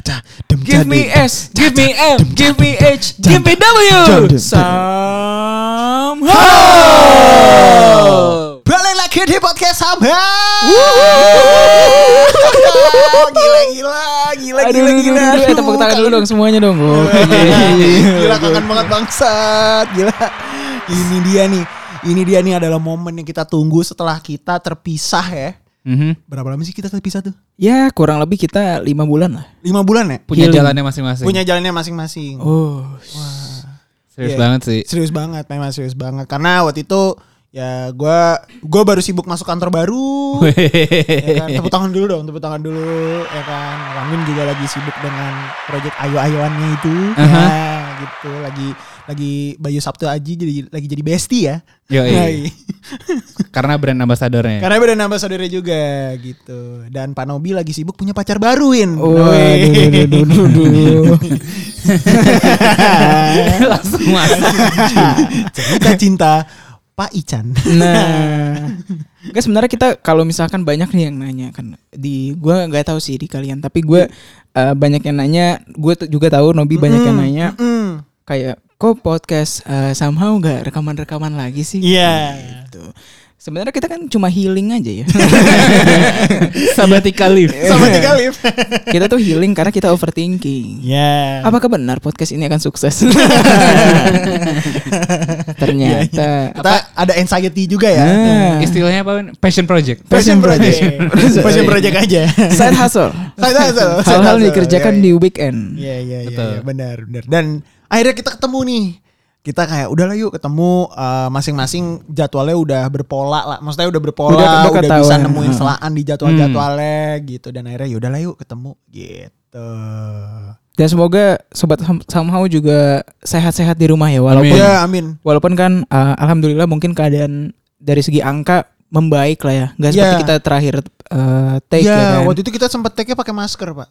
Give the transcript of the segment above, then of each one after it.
caca, dem Give me S, give me M, give me H, give me W. Somehow. Balik lagi di podcast Samha. gila gila gila Aduh, gila gila. aduh, aduh, eh, tepuk tangan dulu dong semuanya dong. Gila kangen banget bangsat. Gila. Ini dia nih. Ini dia nih adalah momen yang kita tunggu setelah kita terpisah ya. Mhm. Berapa lama sih kita terpisah tuh? Ya kurang lebih kita lima bulan lah. Lima bulan ya? punya Healing. jalannya masing-masing. Punya jalannya masing-masing. Oh, Serius Iya. banget sih. Serius banget, memang serius banget. Karena waktu itu ya gua gua baru sibuk masuk kantor baru. ya kan? Tepuk tangan dulu dong, tepuk tangan dulu ya kan. Wamin juga lagi sibuk dengan proyek ayo-ayoannya itu. Aha. Ya, gitu. Lagi lagi Bayu Sabtu Aji jadi lagi jadi bestie ya. Yoi. Yoi. Karena brand ambasadornya. Karena beda nama saudaranya juga gitu. Dan Pak Nobi lagi sibuk punya pacar baruin. oh. Langsung masuk. Cerita cinta Pak Ican. Nah, Enggak sebenarnya kita kalau misalkan banyak nih yang nanya kan di gua nggak tahu sih di kalian tapi gue eh, banyak yang nanya gue juga tahu Nobi banyak yang nanya Mm. Kayak kok podcast eh, somehow nggak rekaman-rekaman lagi sih Iya. gitu. Sebenarnya kita kan cuma healing aja ya. Sabbatical leave. Sama tiga lift. kita tuh healing karena kita overthinking. Iya. Apakah benar podcast ini akan sukses? Ternyata Kita ada anxiety juga ya. Nah, Istilahnya apa? Passion project. Passion project. Passion project aja. side hustle. Side hustle, side Hal-hal hustle. dikerjakan Iya, di weekend. Iya iya iya iya, benar benar. Dan akhirnya kita ketemu nih. Kita kayak udahlah yuk ketemu eh, masing-masing jadwalnya udah berpola lah. Maksudnya udah berpola, Udah- udah, udah bisa nemuin selaan di jadwal-jadwalnya gitu. Dan akhirnya yaudahlah yuk ketemu gitu. Dan semoga sobat somehow juga sehat-sehat di rumah ya walaupun Amin. Ya amin. walaupun kan uh, alhamdulillah mungkin keadaan dari segi angka membaik lah ya. Nggak seperti Ya. kita terakhir uh, take Iya, ya kan. waktu itu kita sempat take pakai masker, Pak.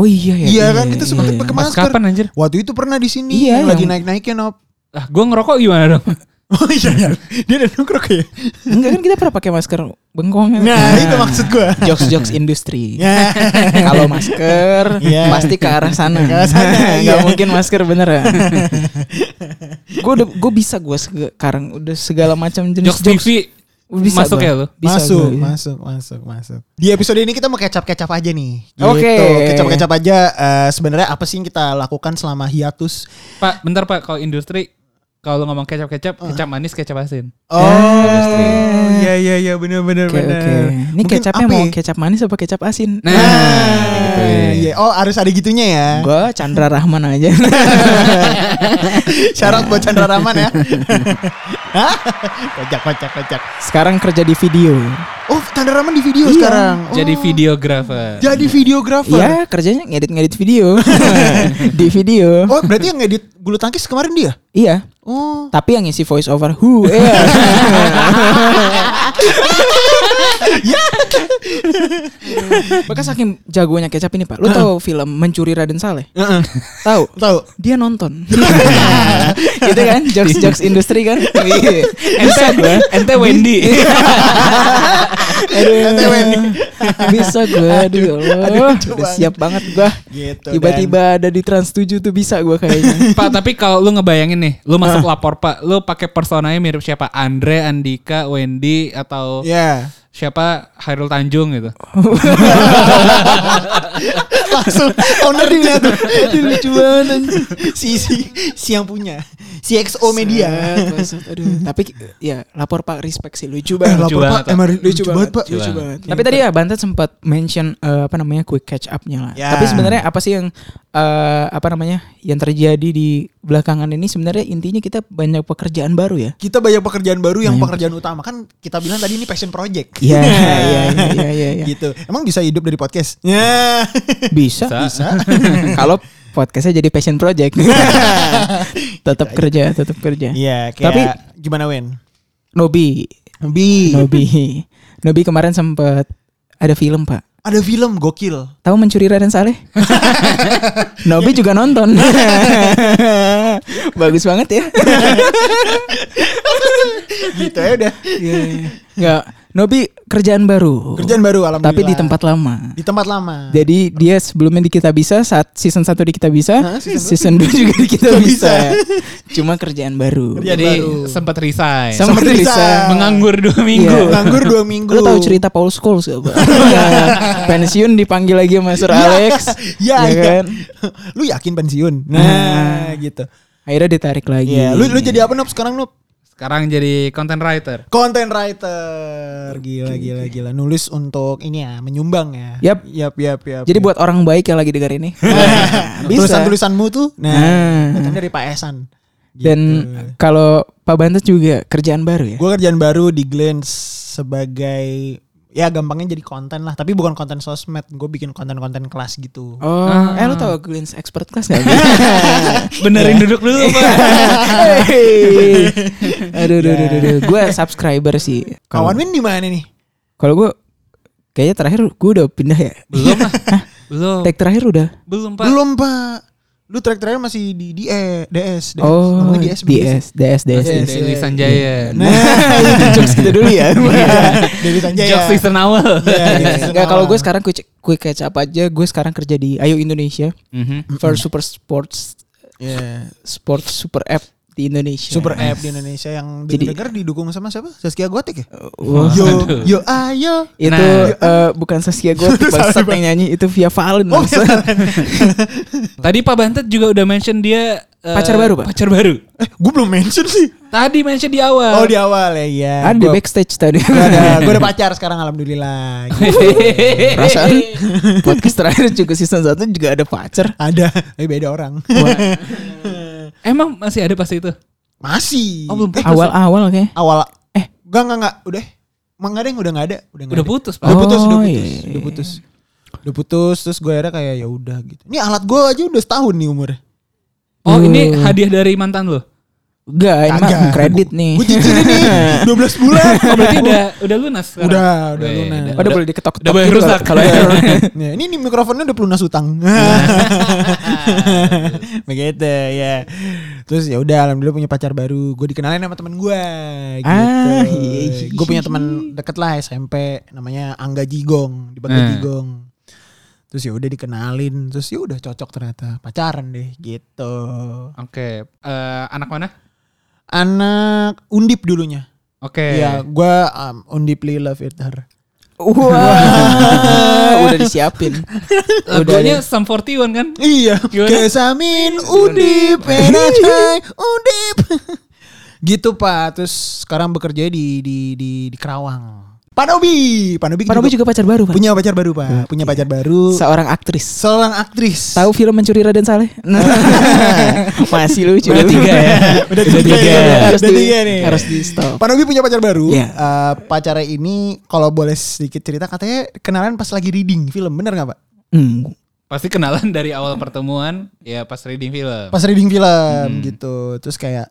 Oh iya ya. Iya kan, kita sempat pakai Pas masker. kapan anjir? Waktu itu pernah di sini Iya, yang lagi yang- naik-naiknya, Nop. Ah, gue ngerokok gimana dong? Oh iya, iya. Dia udah nongkrong ya. Enggak kan kita pernah pakai masker bengkong. Nah, itu maksud gua. Jokes-jokes industri. Ya. Kalau masker Iya. pasti ke arah sana. Ke arah sana, Nggak iya. mungkin masker beneran. gue udah gue bisa gue sekarang udah segala macam jenis Jokes TV Bisa masuk gua. ya lu? Bisa masuk, gua, iya. masuk, masuk, masuk. Di episode ini kita mau kecap-kecap aja nih. Gitu. Oke. Kecap-kecap aja. eh, Sebenarnya apa sih yang kita lakukan selama hiatus? Pak, bentar Pak, kalau industri kalau ngomong kecap-kecap, kecap manis, kecap asin. Oh, iya iya iya benar benar Oke benar. oke. Ini Mungkin kecapnya mau ya? kecap manis apa kecap asin? Nah, gitu ya. iya. Oh, harus ada gitunya ya. Gue Chandra Rahman aja. Syarat buat Chandra Rahman ya. Hah? kocak kocak kocak. Sekarang kerja di video. Oh, Chandra Rahman di video Iya. sekarang. Oh, Jadi videografer. Jadi videografer. Iya kerjanya ngedit-ngedit video. di video. Oh, berarti yang ngedit bulu tangkis kemarin dia? Iya. Oh. Tapi yang ngisi voice over who? Iya. Bahkan saking jagonya kecap ini pak. Lu tahu film Mencuri Raden Saleh? Heeh. Tahu? Tahu. Dia nonton. gitu kan? Jokes jokes industri kan? Iya. Ente, ente Wendy. Aduh. Ente Wendy. bisa gue aduh, ya Allah. Aduh, Udah banget. siap banget gue Gitu. tiba-tiba ada di Trans 7 tuh bisa gue kayaknya Pak, tapi kalau lu ngebayangin nih, lu masuk lapor Pak, lu pakai personanya mirip siapa? Andre, Andika, Wendy atau Ya. Siapa? Hairul Tanjung gitu. Langsung ownernya tuh. Lucu banget. Si si si yang punya. Si XO Media. Set, aduh tapi ya lapor pak respect sih lucu banget Lucu lapor banget, Pak. Emang lucu, banget, Pak. Lucu lucu banget. banget tapi tadi ya Bantet sempat mention eh, apa namanya quick catch up-nya lah Ya. tapi sebenarnya apa sih yang eh, apa namanya yang terjadi di belakangan ini sebenarnya intinya kita banyak pekerjaan baru ya Kita banyak pekerjaan baru yang Banyak. pekerjaan utama kan kita bilang tadi ini passion project. Iya iya iya iya iya iya. Gitu. Emang bisa hidup dari podcast? Ya. bisa Bisa. kalau podcastnya jadi passion project tetap kerja tetap kerja Iya, kayak Tapi- gimana Wen? Nobi Bi. Nobi Nobi kemarin sempet ada film pak Ada film gokil. Tahu mencuri Raden Saleh? Nobi juga nonton. Bagus banget ya. Gitu ya udah. Enggak Nobi kerjaan baru. Kerjaan baru alhamdulillah. Tapi di tempat lama. di tempat lama. Jadi dia sebelumnya di Kita Bisa saat season 1 di Kita Bisa, Hah, season season 2 juga di Kita Bisa. Bisa. Cuma kerjaan baru. Kerjaan Jadi baru. sempat resign. Sempat bisa. resign. Menganggur dua minggu. Iya. nganggur dua minggu. Lo tahu cerita Paul Scholes gak, Pak? Pensiun dipanggil lagi sama Sir Ya, Alex. ya, ya ya. kan? Lu yakin pensiun? Nah, gitu. Akhirnya ditarik lagi. Iya, lu lu jadi apa Nup sekarang Nup? Sekarang jadi content writer. Content writer. Gila gila gila. Nulis untuk ini ya, menyumbang ya. Yap. Yap yap yap. Jadi buat orang baik yang lagi denger ini. bisa. tulisan-tulisanmu tuh nah, Nah. datang dari Pak Esan. Dan kalau Pak Bantet juga kerjaan baru ya? Gue kerjaan baru di Glens sebagai ya gampangnya jadi konten lah, tapi bukan konten sosmed. Gue bikin konten-konten kelas gitu. Oh, eh lu tau Glens Expert Class gak? Benerin duduk dulu, Pak. Hey. aduh, aduh, aduh, aduh, Gue subscriber sih. Kawan Win di mana nih? Kalau gue kayaknya terakhir gue udah pindah ya. Belum lah. Belum. Tag terakhir udah. Belum, Pak. Belum Pak. Lu track terakhir masih di di e, DS, DS. Oh, Ngomongnya DS, DS, DS, DS. Yes. Dari Sanjaya. Nah, Itu jokes kita dulu ya. Dewi Sanjaya. Jokes season awal. Iya, Enggak kalau gue sekarang quick, quick catch up aja. Gue sekarang kerja di Ayo Indonesia. Mhm. For Super Sports Iya. Sports Super App di Indonesia. Super app di Indonesia yang Jadi- dengar didukung sama siapa? Saskia Gotik ya? Wah. Yo, yo ayo. Itu Nah. eh, bukan Saskia Gotik bangsat yang nyanyi itu Via Valen Oh, bangsat. Tadi Pak Bantet juga udah mention dia eh, Pacar baru, Pak? Pacar baru. Eh, gue belum mention sih. Tadi mention di awal. Oh, di awal ya, iya. Ada di Gua- backstage tadi. gua ada, gua ada pacar sekarang alhamdulillah. Perasaan podcast terakhir juga season 1 juga ada pacar. ada, tapi beda orang. Emang masih ada pas itu? Masih. Oh, belum Eh, Awal-awal kayak. awal. Eh, enggak enggak enggak, udah. Emang enggak ada yang udah enggak ada, udah enggak Udah ada. putus, Pak. Udah putus, udah Oh, putus, iya. udah putus. Udah putus, terus gue akhirnya kayak ya udah gitu. Ini alat gue aja udah setahun nih umurnya. Oh, ini Uh. hadiah dari mantan lo? Enggak, ini mah kredit nih. Gue cicilin nih 12 bulan. Oh, berarti udah udah lunas sekarang? Udah, udah lunas. udah- Udah boleh diketok-ketok Udah boleh gitu rusak. kalau error. Nah, ini, ini mikrofonnya udah pelunas utang. Begitu ya. Terus ya udah alhamdulillah punya pacar baru. Gue dikenalin sama temen gue gitu. Ah, iya, iya. Gue punya teman deket lah SMP namanya Angga Jigong di Bangga Eh. Jigong. Terus ya udah dikenalin, terus ya udah cocok ternyata pacaran deh gitu. Oke. Eh, anak mana? Anak Undip dulunya. Oke. Iya, gue um, Undiply love it her. Wah, udah disiapin. Lagunya Sum 41 kan? Iya, Gimana? kesamin Undip, enacai Undip. gitu Pak, terus sekarang bekerja di di di, di Kerawang. Pak Nobi, Pak Nobi, Pak Nobi juga pacar baru, Pak. punya pacar baru Pak, punya pacar baru. Seorang aktris. Seorang aktris. Tahu film Mencuri Raden Saleh? Nah, masih lucu. Udah tiga ya? Udah Udah tiga, tiga. ya. Harus Udah di, tiga nih. harus di stop. Pak Nobi punya pacar baru. Iya. Eh, pacarnya ini kalau boleh sedikit cerita katanya kenalan pas lagi reading film, bener nggak Pak? Hmm. Pasti kenalan dari awal pertemuan ya pas reading film. Pas reading film Hmm. gitu. Terus kayak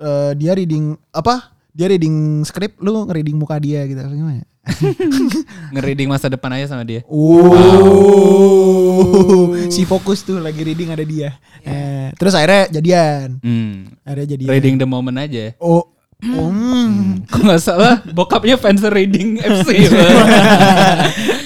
eh, dia reading apa? Dia reading skrip, lu nge-reading muka dia gitu. Gimana? Nge-reading masa depan aja sama dia. Oh, si fokus tuh lagi reading ada dia. Eh, terus akhirnya jadian. Hmm. Akhirnya jadian. Reading the moment aja. Oh, oh, hmm. Kok nggak salah bokapnya fans reading FC.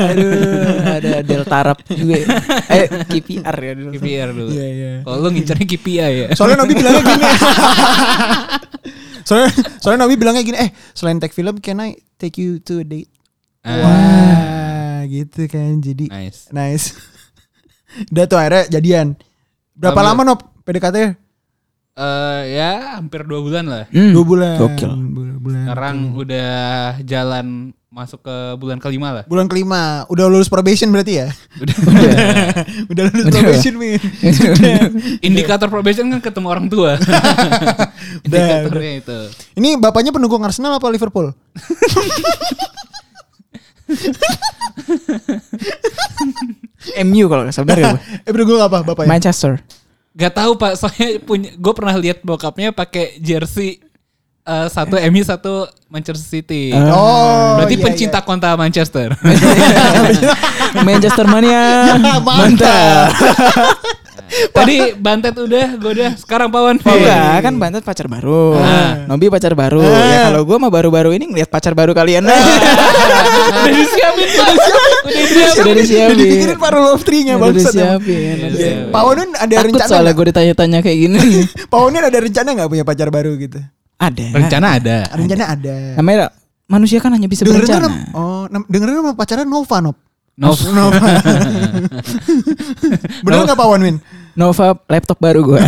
Aduh, ada Delta Arab juga. ya. Eh, KPR ya dulu. KPR dulu. Iya, iya. Kalau lu ngincernya KPI ya. Soalnya Nabi bilangnya gini. soalnya soalnya Nabi bilangnya gini, eh selain take film, can I take you to a date? Ah. Wah, gitu kan. Jadi Nice. nice. Udah tuh akhirnya jadian. Berapa lama Alhamdulillah. Nop PDKT? Eh ya hampir dua bulan lah. Hmm. Dua bulan. Gokil. Bulan, bulan. Sekarang udah jalan masuk ke bulan kelima lah. Bulan kelima, udah lulus probation berarti ya? Udah. udah lulus Udah. probation, Min. Indikator probation kan ketemu orang tua. Indikatornya itu. Ini bapaknya pendukung Arsenal apa Liverpool? MU kalau nggak salah ya. eh pendukung apa bapaknya? Manchester. Gak tahu pak, soalnya punya, gue pernah lihat bokapnya pakai jersey eh, satu MU satu Manchester City. Oh, Berarti iya, pencinta konta Manchester. Manchester Mania. Ya, mantap. Tadi Bantet udah, gue udah. Sekarang Pawan. Oh enggak, kan Bantet pacar baru. Ah. Nobi pacar baru. Ah. Ya kalau gue mah baru-baru ini ngeliat pacar baru kalian. Udah disiapin Pak. Udah disiapin. Sudah disiapin. Udah dipikirin para love tree-nya Udah disiapin. Iya, Udah. iya. Pak Wanun ada Takut rencana soalnya gue ditanya-tanya kayak gini. Pak Wanun ada rencana nggak punya pacar baru gitu? Ada. Rencana ada. Rencana ada. Namanya manusia kan hanya bisa Dengerin berencana. nama, oh, nam- dengerin nama pacarnya Nova, Nop. Nov. Nova. Bener nggak Pak Wanwin? Nova laptop baru gue.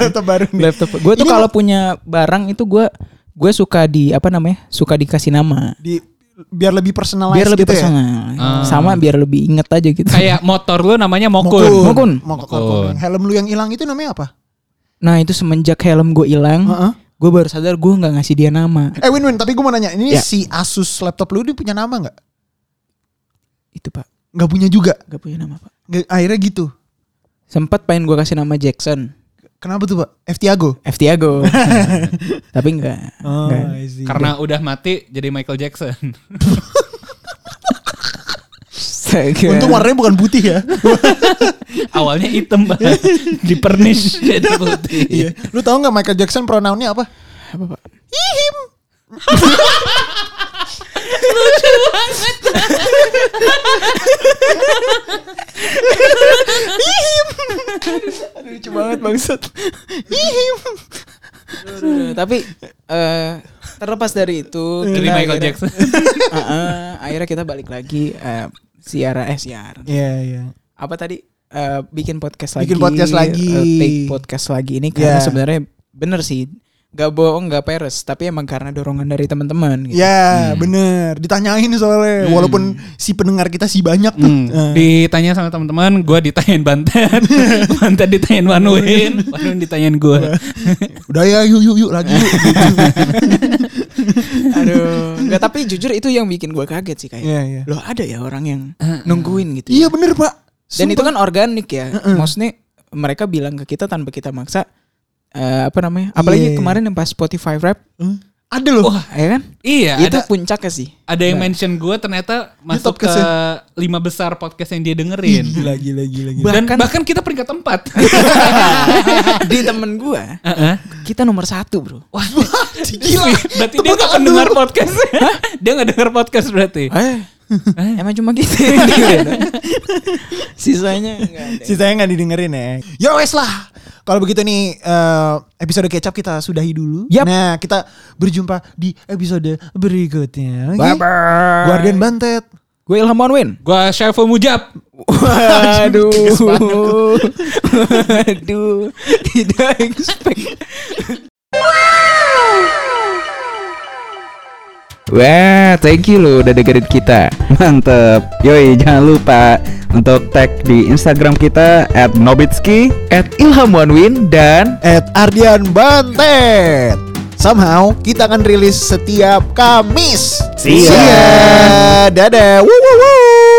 Tetap baru nih. laptop. Gue tuh kalau punya barang itu gue gue suka di apa namanya? Suka dikasih nama. di biar lebih personal Biar lebih gitu ya? personal. Ah. Sama biar lebih inget aja gitu. Kayak motor lu namanya Mokun. Mokun. Mokun. Mokun. Helm lu yang hilang itu namanya apa? Nah itu semenjak helm gue hilang, Heeh. Gue baru sadar gue nggak ngasih dia nama. Eh Win Win, tapi gue mau nanya, ini Ya. si Asus laptop lu ini punya nama nggak? Itu pak, Nggak punya juga. gak punya nama pak. Nggak- akhirnya gitu. Sempat pengen gue kasih nama Jackson, Kenapa tuh Pak? Ftiago. F Tiago. Tapi enggak. Oh, enggak. Karena udah mati jadi Michael Jackson. Astaga. Untung warnanya bukan putih ya. Awalnya hitam banget. Di pernish jadi putih. Iya. Lu tahu nggak Michael Jackson pronounnya apa? apa pak? Ihim. Ihim. Aduh, lucu banget bangsat. Ihim. Tapi eh terlepas dari itu, Dari Michael akhirnya- Jackson. Eh, eh, akhirnya kita balik lagi eh, siara eh siar. Iya, iya. Apa tadi? Eh, bikin podcast lagi. Bikin podcast lagi. eh, take podcast lagi ini karena Ya. sebenarnya bener sih. Gak bohong, gak peres, tapi emang karena dorongan dari teman-teman. Gitu. Ya, bener. Ditanyain soalnya. Walaupun si pendengar kita sih banyak tuh. Hmm. Eh. Ditanya sama teman-teman, gue ditanyain Banten, Banten ditanyain Wanwin, Wanwin ditanyain gue. Udah ya, yuk yuk yuk lagi yuk. Aduh, nggak tapi jujur itu yang bikin gue kaget sih kayak. Iya, iya. Loh ada ya orang yang nungguin gitu. Iya bener pak. Dan itu Sumpah. kan organik ya. Maksudnya mereka bilang ke kita tanpa kita maksa. eh, apa namanya? Apalagi Iya. kemarin yang pas Spotify Rap, Hmm. Ada loh. Wah, ya kan? iya itu ada puncaknya sih. ada yang mention gue ternyata masuk ke podcast lima besar podcast yang dia dengerin. Gila gila gila gila. Dan Bahkan- bahkan kita peringkat empat. Di temen gue, Heeh. kita nomor satu bro. Wah, Gila. berarti dia gak pendengar podcast. dia gak denger podcast berarti. Eh, emang cuma gitu. Sisanya enggak ada. Sisanya nggak didengerin ya. Ya wes lah. Kalau begitu nih eh, episode kecap kita sudahi dulu. Yap. Nah kita berjumpa di episode berikutnya. Bye bye. Guardian Bantet. Gue Ilham Monwin. Gue Syaful Mujab. Waduh. Waduh. Tidak expect. Wah, thank you lo udah dengerin kita. Mantep. Yoi, jangan lupa untuk tag di Instagram kita at Nobitski, at dan At Ardian Bantet. Somehow kita akan rilis setiap Kamis. See ya. See ya. Dadah. Woo, woo, woo.